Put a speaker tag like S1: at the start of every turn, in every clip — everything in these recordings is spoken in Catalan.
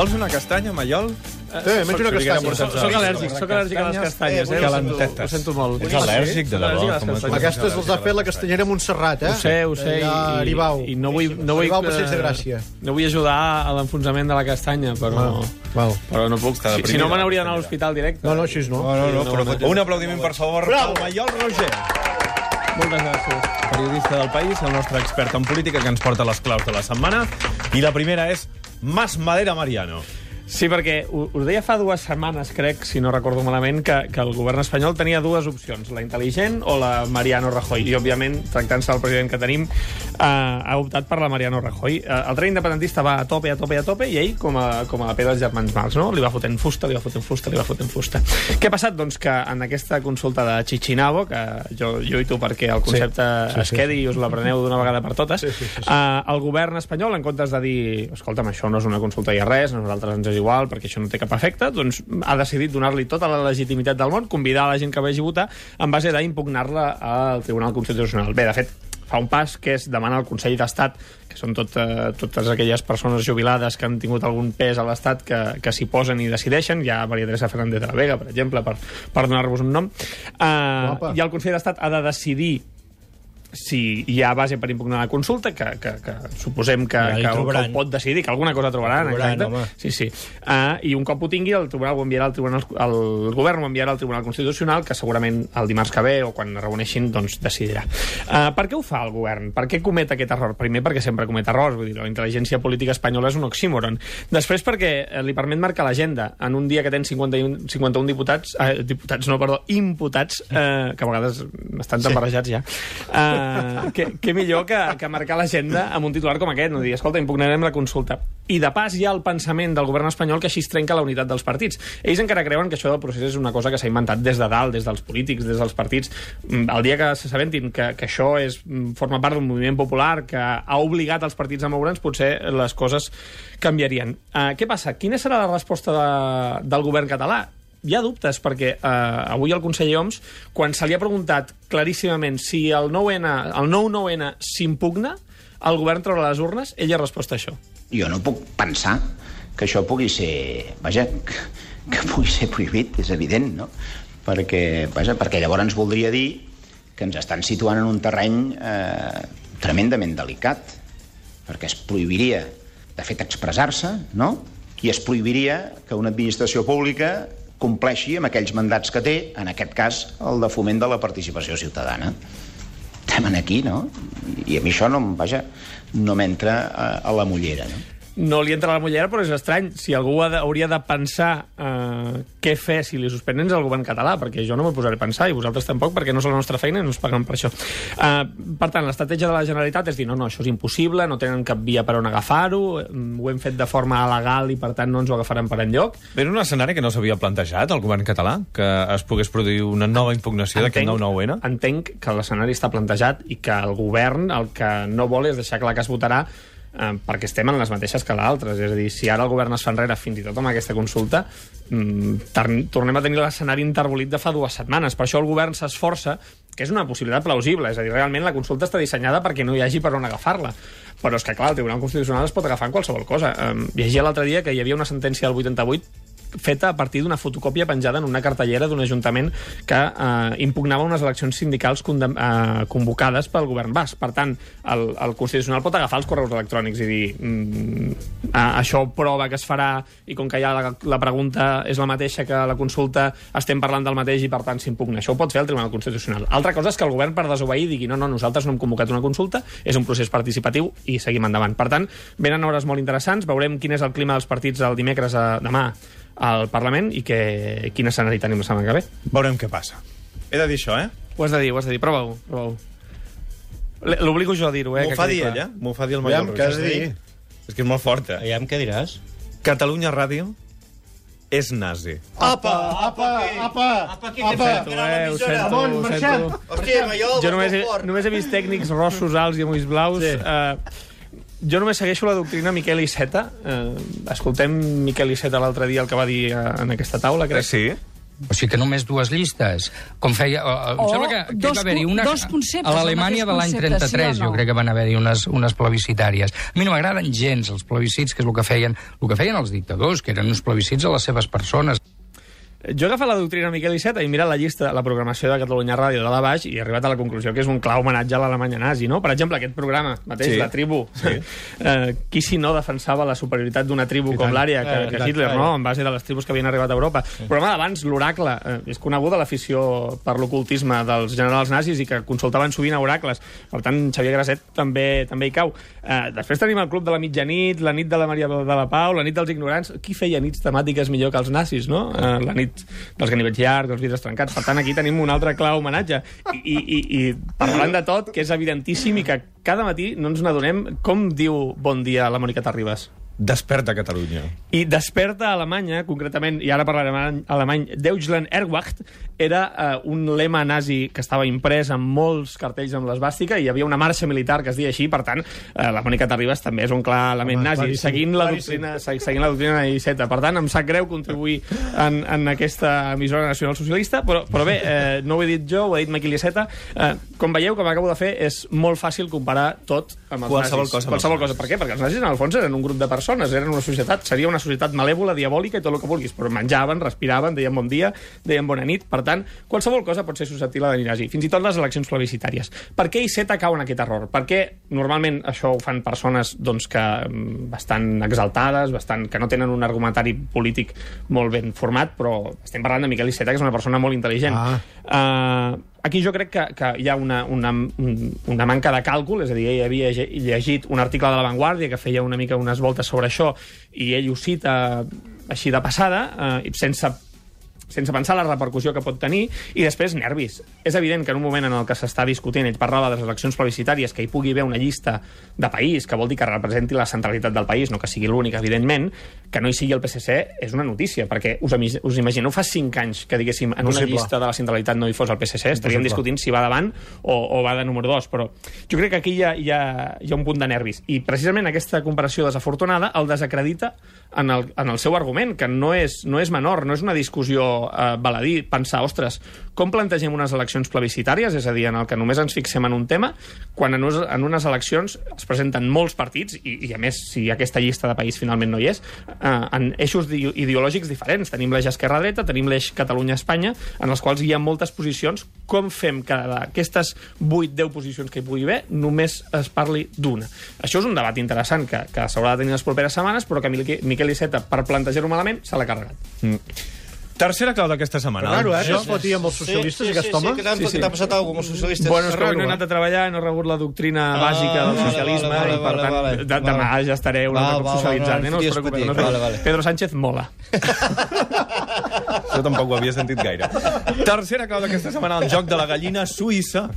S1: Vols una castanya, Mallol?
S2: Sí, menjo una castanya.
S1: Soc-
S3: Soc al·lèrgic, soc al·lèrgic a les castanyes, eh?
S1: Calentetes.
S3: ho sento molt.
S1: Ets al·lèrgic, de debò?
S3: Les.
S2: Aquestes els ha fet la castanyera Montserrat, eh?
S3: Ho sé, ho sé. I, i no vull... No vull
S2: Aribau, Passeig de Gràcia.
S3: No vull ajudar a l'enfonsament de la castanya, però...
S2: Val.
S3: Però no puc.
S1: Està
S3: Si, si no, me n'hauria d'anar a l'hospital directe.
S2: No, no, així no.
S1: No, no, no, però
S3: no.
S1: un aplaudiment, per favor,
S2: Bravo.
S1: Mallol Roger,
S3: Moltes gràcies.
S1: periodista del País, el nostre expert en política, que ens porta les claus de la setmana. I la primera és Mas Madera Mariano.
S3: Sí, perquè us deia fa dues setmanes, crec, si no recordo malament, que, que el govern espanyol tenia dues opcions, la intel·ligent o la Mariano Rajoy. I, òbviament, tractant-se del president que tenim, eh, ha optat per la Mariano Rajoy. Eh, el tren independentista va a tope, a tope, a tope, i ell, com a, com a la pedra dels germans Marx, no? Li va fotent fusta, li va fotent fusta, li va fotent fusta. Què ha passat? Doncs que en aquesta consulta de Chichinabo, que jo lluito perquè el concepte sí, sí, es quedi i us l'apreneu d'una vegada per totes, sí, sí, sí, sí. Eh, el govern espanyol, en comptes de dir escolta'm, això no és una consulta i res, nosaltres ens igual perquè això no té cap efecte, doncs ha decidit donar-li tota la legitimitat del món, convidar a la gent que vagi a votar en base d'impugnar-la al Tribunal Constitucional. Bé, de fet, fa un pas que és demanar al Consell d'Estat, que són tot, eh, totes aquelles persones jubilades que han tingut algun pes a l'Estat que, que s'hi posen i decideixen, hi ha Maria Teresa Fernández de la Vega, per exemple, per, per donar-vos un nom,
S2: Guapa.
S3: i el Consell d'Estat ha de decidir si hi ha base per impugnar la consulta, que, que, que suposem que,
S4: Ja
S3: que, que ho pot decidir, que alguna cosa trobaran,
S4: Trobaran,
S3: exacte.
S4: home.
S3: Sí, sí. Uh, I un cop ho tingui, el tribunal ho enviarà al tribunal, el govern ho enviarà al Tribunal Constitucional, que segurament el dimarts que ve o quan es reuneixin, doncs decidirà. Uh, per què ho fa el govern? Per què comet aquest error? Primer, perquè sempre comet errors, vull dir, la intel·ligència política espanyola és un oxímoron. Després, perquè eh, li permet marcar l'agenda en un dia que tens 51, 51 diputats, eh, diputats, no, perdó, imputats, eh, que a vegades estan tan barrejats ja, eh, que, que millor que, que marcar l'agenda amb un titular com aquest, no dir, escolta, impugnarem la consulta. I de pas hi ha el pensament del govern espanyol que així es trenca la unitat dels partits. Ells encara creuen que això del procés és una cosa que s'ha inventat des de dalt, des dels polítics, des dels partits. Mm, El dia que s'assabentin que, que això és, mm, forma part d'un moviment popular que ha obligat els partits a moure'ns, potser les coses canviarien. Uh, què passa? Quina serà la resposta de, del govern català? Hi ha dubtes, perquè eh, avui el conseller Homs, quan se li ha preguntat claríssimament si el 9-N, el 9-9-N s'impugna, el govern traurà les urnes, ell ha respost això.
S5: Jo no puc pensar que això pugui ser... Vaja, que, que pugui ser prohibit, és evident, no? Perquè, vaja, perquè llavors voldria dir que ens estan situant en un terreny eh, tremendament delicat, perquè es prohibiria, de fet, expressar-se, no? I es prohibiria que una administració pública compleixi amb aquells mandats que té, en aquest cas, el de foment de la participació ciutadana. Estem aquí, no? I a mi això no, vaja, no m'entra a, a la mullera, no?
S3: No li entra la mullera, però és estrany. Si algú ha de, hauria de pensar eh, què fer si li suspenen és el govern català, perquè jo no m'ho posaré a pensar, i vosaltres tampoc, perquè no és la nostra feina i no ens paguen per això. Eh, per tant, l'estratègia de la Generalitat és dir, no, no, això és impossible, no tenen cap via per on agafar-ho, mm, ho hem fet de forma legal i, per tant, no ens ho agafaran per enlloc.
S1: Era un escenari que no s'havia plantejat, el govern català, que es pogués produir una nova impugnació d'aquest 9-9-N?
S3: entenc que l'escenari està plantejat i que el govern el que no vol és deixar clar que es votarà eh, perquè estem en les mateixes que l'altres. És a dir, si ara el govern es fa enrere fins i tot amb aquesta consulta, mm, tornem a tenir l'escenari interbolit de fa dues setmanes. Per això el govern s'esforça, que és una possibilitat plausible, és a dir, realment la consulta està dissenyada perquè no hi hagi per on agafar-la. Però és que, clar, el Tribunal Constitucional es pot agafar en qualsevol cosa. Eh, llegia l'altre dia que hi havia una sentència del 88 feta a partir d'una fotocòpia penjada en una cartellera d'un ajuntament que eh, impugnava unes eleccions sindicals eh, convocades pel govern basc. Per tant, el, el Constitucional pot agafar els correus electrònics i dir mm, eh, això prova que es farà i com que ja la, la pregunta és la mateixa que la consulta, estem parlant del mateix i per tant s'impugna. Això ho pot fer el Tribunal Constitucional. Altra cosa és que el govern per desobeir digui no, no, nosaltres no hem convocat una consulta, és un procés participatiu i seguim endavant. Per tant, venen hores molt interessants, veurem quin és el clima dels partits el dimecres a, demà al Parlament i que, quin escenari tenim la setmana que ve.
S1: Veurem què passa. He de dir això, eh?
S3: Ho has de dir, ho has de dir. Prova-ho. Prova L'obligo jo a dir-ho, eh?
S1: M'ho
S3: que
S1: fa dir ella? M'ho fa dir el Mallol
S2: què has de dir?
S1: És que és molt forta.
S4: Aviam, què diràs?
S1: Catalunya Ràdio és nazi.
S2: Apa, apa, apa, apa.
S3: Ho sento, eh? Ho sento,
S2: Ramon,
S3: ho
S2: marxem.
S3: sento.
S6: Hòstia, Maiol,
S3: Jo només he, només he vist tècnics rossos, alts i ulls blaus. Sí. Uh, jo només segueixo la doctrina Miquel Iceta. Uh, escoltem Miquel Iceta l'altre dia, el que va dir uh, en aquesta taula, crec.
S1: Sí?
S4: O sigui que només dues llistes. Com feia... O, em
S6: O
S4: sembla que, que
S6: dos
S4: hi va haver-hi una...
S6: dos conceptes,
S4: A l'Alemanya de l'any
S6: concepte, sí
S4: 33,
S6: o no?
S4: jo crec que van haver-hi unes, unes plebiscitàries. A mi no m'agraden gens els plebiscits, que és el que feien, el que feien els dictadors, que eren uns plebiscits a les seves persones.
S3: Jo he agafat la doctrina Miquel Iceta i he mirat la llista la programació de Catalunya Ràdio de la baix i he arribat a la conclusió que és un clar homenatge a l'Alemanya nazi, no? Per exemple, aquest programa mateix,
S1: Sí.
S3: la tribu. Sí. eh, qui si no defensava la superioritat d'una tribu
S2: I
S3: com l'àrea que,
S2: Eh,
S3: que Hitler, no? En base de les tribus que havien arribat a Europa. Sí. El programa d'abans, l'oracle, eh, és coneguda l'afició per l'ocultisme dels generals nazis i que consultaven sovint a oracles. Per tant, Xavier Graset també també hi cau. Eh, després tenim el Club de la Mitjanit, la nit de la Maria de la Pau, la nit dels ignorants. Qui feia nits temàtiques millor que els nazis, no? Eh, la nit dels ganivets llargs, dels vidres trencats. Per tant, aquí tenim un altre clar homenatge. I, i, i, i parlant de tot, que és evidentíssim i que cada matí no ens n'adonem com diu bon dia la Mònica Terribas.
S1: Desperta Catalunya.
S3: I desperta a Alemanya, concretament, i ara parlarem alemany, Deutschland Erwacht, era eh, un lema nazi que estava imprès en molts cartells amb l'esbàstica i hi havia una marxa militar que es deia així, per tant, eh, la Mònica Terribas també és un clar element
S2: Home,
S3: nazi,
S2: claríssim,
S3: seguint la, doctrina, se- seguint la doctrina de Iceta. Per tant, em sap greu contribuir en, en aquesta emissora nacional socialista, però, però bé, eh, no ho he dit jo, ho ha dit Miquel Iceta. Eh, com veieu, com acabo de fer, és molt fàcil comparar tot amb els
S1: Qualsevol
S3: nazis.
S1: cosa
S3: Qualsevol cosa. Per què? Perquè els nazis, en el fons, eren un grup de persones, eren una societat, seria una societat malèvola, diabòlica i tot el que vulguis, però menjaven, respiraven, deien bon dia, deien bona nit, per tant, qualsevol cosa pot ser susceptible de nazi, fins i tot les eleccions plebiscitàries. Per què Iceta cau en aquest error? Perquè normalment això ho fan persones doncs, que mm, bastant exaltades, bastant, que no tenen un argumentari polític molt ben format, però estem parlant de Miquel Iceta, que és una persona molt intel·ligent.
S2: Ah.
S3: Uh, aquí jo crec que, que hi ha una, una, un- una manca de càlcul, és a dir, ell havia lle- llegit un article de La Vanguardia que feia una mica unes voltes sobre això i ell ho cita així de passada, uh, sense sense pensar la repercussió que pot tenir, i després nervis. És evident que en un moment en el que s'està discutint, ell parlava de les eleccions plebiscitàries, que hi pugui haver una llista de país, que vol dir que representi la centralitat del país, no que sigui l'únic, evidentment, que no hi sigui el PSC és una notícia, perquè us, us imagineu fa cinc anys que, diguéssim, en una
S2: Impossible.
S3: llista de la centralitat no hi fos el PSC, estaríem discutint si va davant o, o va de número dos, però jo crec que aquí hi ha, hi ha, hi ha un punt de nervis. I precisament aquesta comparació desafortunada el desacredita en el, en el seu argument, que no és, no és menor, no és una discussió eh, baladí, pensar, ostres, com plantegem unes eleccions plebiscitàries, és a dir, en el que només ens fixem en un tema, quan en, en unes eleccions es presenten molts partits, i, i a més, si aquesta llista de país finalment no hi és, eh, en eixos ideològics diferents. Tenim l'eix esquerra-dreta, tenim l'eix Catalunya-Espanya, en els quals hi ha moltes posicions. Com fem que d'aquestes 8-10 posicions que hi pugui haver, només es parli d'una? Això és un debat interessant que, que s'haurà de tenir les properes setmanes, però que Miquel Iceta, per plantejar-ho malament, se l'ha carregat.
S1: Tercera clau d'aquesta setmana.
S2: Raro, eh?
S1: Jo-
S2: Que es fotia amb els socialistes,
S7: sí,
S2: aquest
S7: sí,
S2: home?
S7: Sí, que t'ha sí, sí. passat alguna cosa amb els socialistes.
S3: Bueno, és que no he
S2: eh?
S3: anat a treballar, no he rebut la doctrina
S7: Ah,
S3: bàsica del
S7: vale,
S3: socialisme
S7: vale,
S3: i, per
S7: vale,
S3: tant,
S7: vale, vale.
S3: demà ja estaré un
S7: Val,
S3: altre cop socialitzant.
S7: val,
S3: eh?
S7: no
S3: No us preocupeu. No
S7: Vale, vale.
S3: Pedro Sánchez mola.
S1: Això tampoc ho havia sentit gaire. Tercera clau d'aquesta setmana, el joc de la gallina suïssa.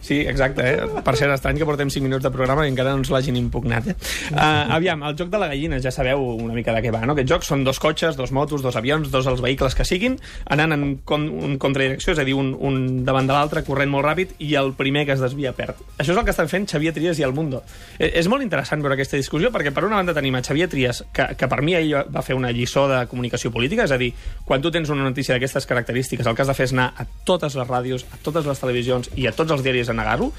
S3: Sí, exacte, eh? Per ser estrany que portem 5 minuts de programa i encara no ens l'hagin impugnat, eh? Uh, aviam, el joc de la gallina, ja sabeu una mica de què va, no? Aquest joc són dos cotxes, dos motos, dos avions, dos els vehicles que siguin, anant en con un contradirecció, és a dir, un, un davant de l'altre, corrent molt ràpid, i el primer que es desvia perd. Això és el que estan fent Xavier Trias i el Mundo. Eh, és molt interessant veure aquesta discussió, perquè per una banda tenim a Xavier Trias, que, que per mi ell va fer una lliçó de comunicació política, és a dir, quan tu tens una notícia d'aquestes característiques, el que has de fer és anar a totes les ràdios, a totes les televisions i a tots els diaris a negar-ho,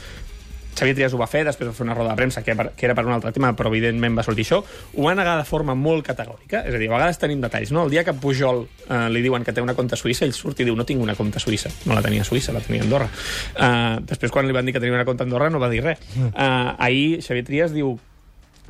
S3: Xavier Trias ho va fer, després va fer una roda de premsa que, que era per un altre tema, però evidentment va sortir això, ho va negar de forma molt categòrica, és a dir, a vegades tenim detalls, no? El dia que Pujol eh, li diuen que té una compte suïssa, ell surt i diu no tinc una compte suïssa, no la tenia Suïssa, la tenia a Andorra. Uh, després quan li van dir que tenia una compte a Andorra no va dir res. Uh, ahir Xavier Trias diu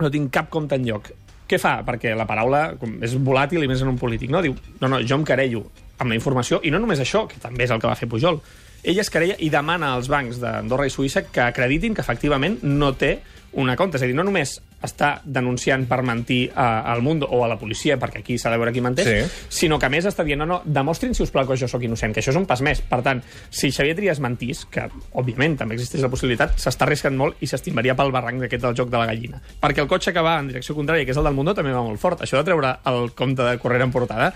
S3: no tinc cap compte en lloc. Què fa? Perquè la paraula com, és volàtil i més en un polític, no? Diu, no, no, jo em querello amb la informació, i no només això, que també és el que va fer Pujol. Ell es querella i demana als bancs d'Andorra i Suïssa que acreditin que efectivament no té una compte. És a dir, no només està denunciant per mentir a, al Mundo o a la policia, perquè aquí s'ha de veure qui menteix,
S1: Sí.
S3: sinó que a més està dient, no, no, demostrin, si us plau, que jo sóc innocent, que això és un pas més. Per tant, si Xavier Trias mentís, que òbviament també existeix la possibilitat, s'està arriscant molt i s'estimbaria pel barranc d'aquest del joc de la gallina. Perquè el cotxe que va en direcció contrària, que és el del Mundo, també va molt fort. Això de treure el compte de Correra en portada,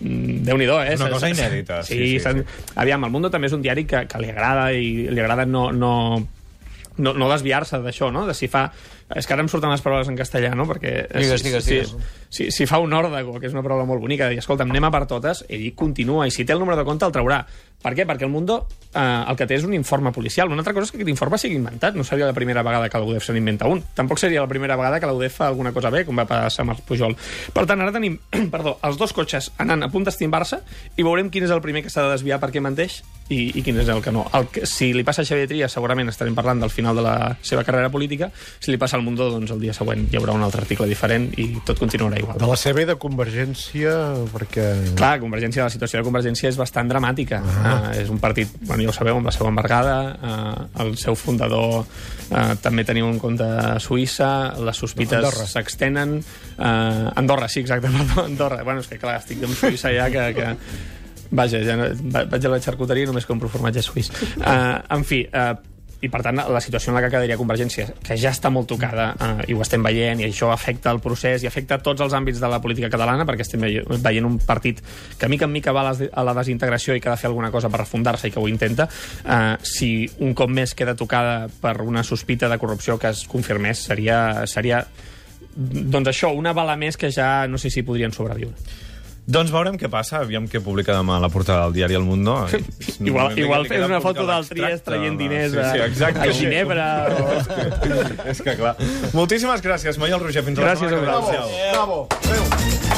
S3: mm, déu-n'hi-do, eh?
S1: Una cosa inèdita, Sí,
S3: sí,
S1: sí,
S3: sí. Aviam, el Mundo també és un diari que, que li agrada i li agrada no, no, no, no desviar-se d'això, no? de si fa, És que ara em surten les paraules en castellà, no? Perquè...
S7: Digues,
S3: si,
S7: digues,
S3: si,
S7: digues.
S3: Si, si fa un òrdago, que és una paraula molt bonica, de dir, escolta'm, anem a per totes, ell continua, i si té el número de compte el traurà. Per què? Perquè el Mundo eh, el que té és un informe policial. Una altra cosa és que aquest informe sigui inventat. No seria la primera vegada que l'UDF se n'inventa un. Tampoc seria la primera vegada que l'UDF fa alguna cosa bé, com va passar amb el Pujol. Per tant, ara tenim perdó, els dos cotxes anant a punt d'estimbar-se i veurem quin és el primer que s'ha de desviar perquè menteix i, i quin és el que no. El que, si li passa a Xavier Trias, segurament estarem parlant del final de la seva carrera política. Si li passa al Mundo, doncs el dia següent hi haurà un altre article diferent i tot continuarà igual.
S2: De la CB de Convergència, perquè...
S3: Clar, Convergència, la situació de Convergència és bastant dramàtica. Ah. Uh, és un partit, bueno, ja ho sabeu, amb la seva embargada, uh, el seu fundador uh, també tenia un compte a Suïssa, les sospites s'extenen... Uh, Andorra, sí, exacte, perdó, Andorra. Bueno, és que clar, estic amb Suïssa ja que... que... Vaja, ja no, va- vaig a la xarcuteria i només compro formatge suís. Uh, en fi, uh, i per tant la situació en la que quedaria Convergència, que ja està molt tocada eh, i ho estem veient, i això afecta el procés i afecta tots els àmbits de la política catalana perquè estem veie- veient un partit que mica en mica va a la desintegració i que ha de fer alguna cosa per refundar-se i que ho intenta eh, si un cop més queda tocada per una sospita de corrupció que es confirmés seria, seria doncs això, una bala més que ja no sé si podrien sobreviure.
S1: Doncs veurem què passa, aviam què publica demà la portada del diari El Mundo.
S3: Igual,
S1: Una
S3: igual fes una foto del Trias traient diners
S1: sí, sí, exacte.
S3: a Ginebra o...
S1: És que clar. Moltíssimes gràcies, Maiol Roger. Fins
S3: Gràcies a
S1: que
S3: vosaltres.
S2: Bravo, bravo. Adéu.